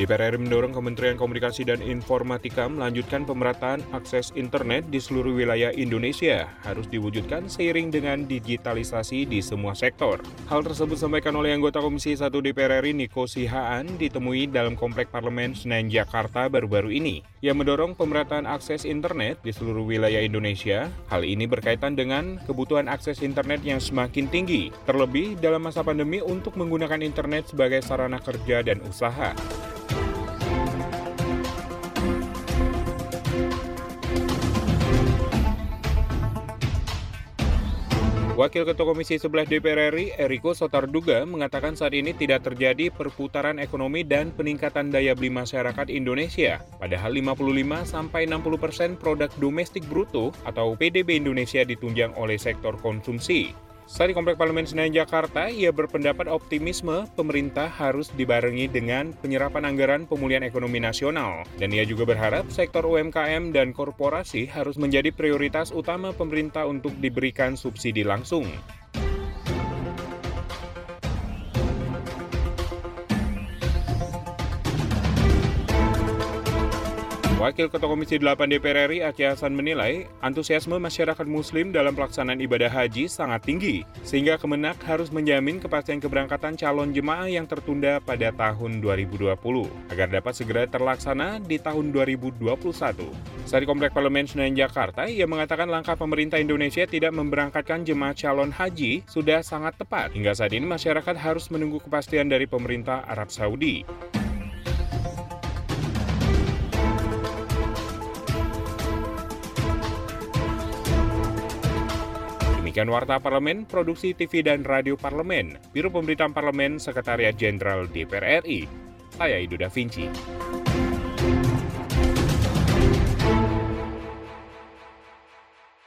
DPR RI mendorong Kementerian Komunikasi dan Informatika melanjutkan pemerataan akses internet di seluruh wilayah Indonesia harus diwujudkan seiring dengan digitalisasi di semua sektor. Hal tersebut disampaikan oleh anggota Komisi 1 DPR RI Niko Sihaan ditemui dalam Komplek Parlemen Senen Jakarta baru-baru ini. Yang mendorong pemerataan akses internet di seluruh wilayah Indonesia. Hal ini berkaitan dengan kebutuhan akses internet yang semakin tinggi, terlebih dalam masa pandemi untuk menggunakan internet sebagai sarana kerja dan usaha. Wakil Ketua Komisi 11 DPR RI, Eriko Sotarduga, mengatakan saat ini tidak terjadi perputaran ekonomi dan peningkatan daya beli masyarakat Indonesia. Padahal 55-60 persen produk domestik bruto atau PDB Indonesia ditunjang oleh sektor konsumsi. Saat di Komplek Parlemen Senayan Jakarta, ia berpendapat optimisme pemerintah harus dibarengi dengan penyerapan anggaran pemulihan ekonomi nasional. Dan ia juga berharap sektor UMKM dan korporasi harus menjadi prioritas utama pemerintah untuk diberikan subsidi langsung. Wakil Ketua Komisi 8 DPR RI Aceh Hasan menilai antusiasme masyarakat muslim dalam pelaksanaan ibadah haji sangat tinggi, sehingga Kemenak harus menjamin kepastian keberangkatan calon jemaah yang tertunda pada tahun 2020, agar dapat segera terlaksana di tahun 2021. Saat di Komplek Parlemen Senayan Jakarta, ia mengatakan langkah pemerintah Indonesia tidak memberangkatkan jemaah calon haji sudah sangat tepat. Hingga saat ini masyarakat harus menunggu kepastian dari pemerintah Arab Saudi. Demikian Warta Parlemen, Produksi TV dan Radio Parlemen, Biro Pemberitaan Parlemen, Sekretariat Jenderal DPR RI. Saya Ido Da Vinci.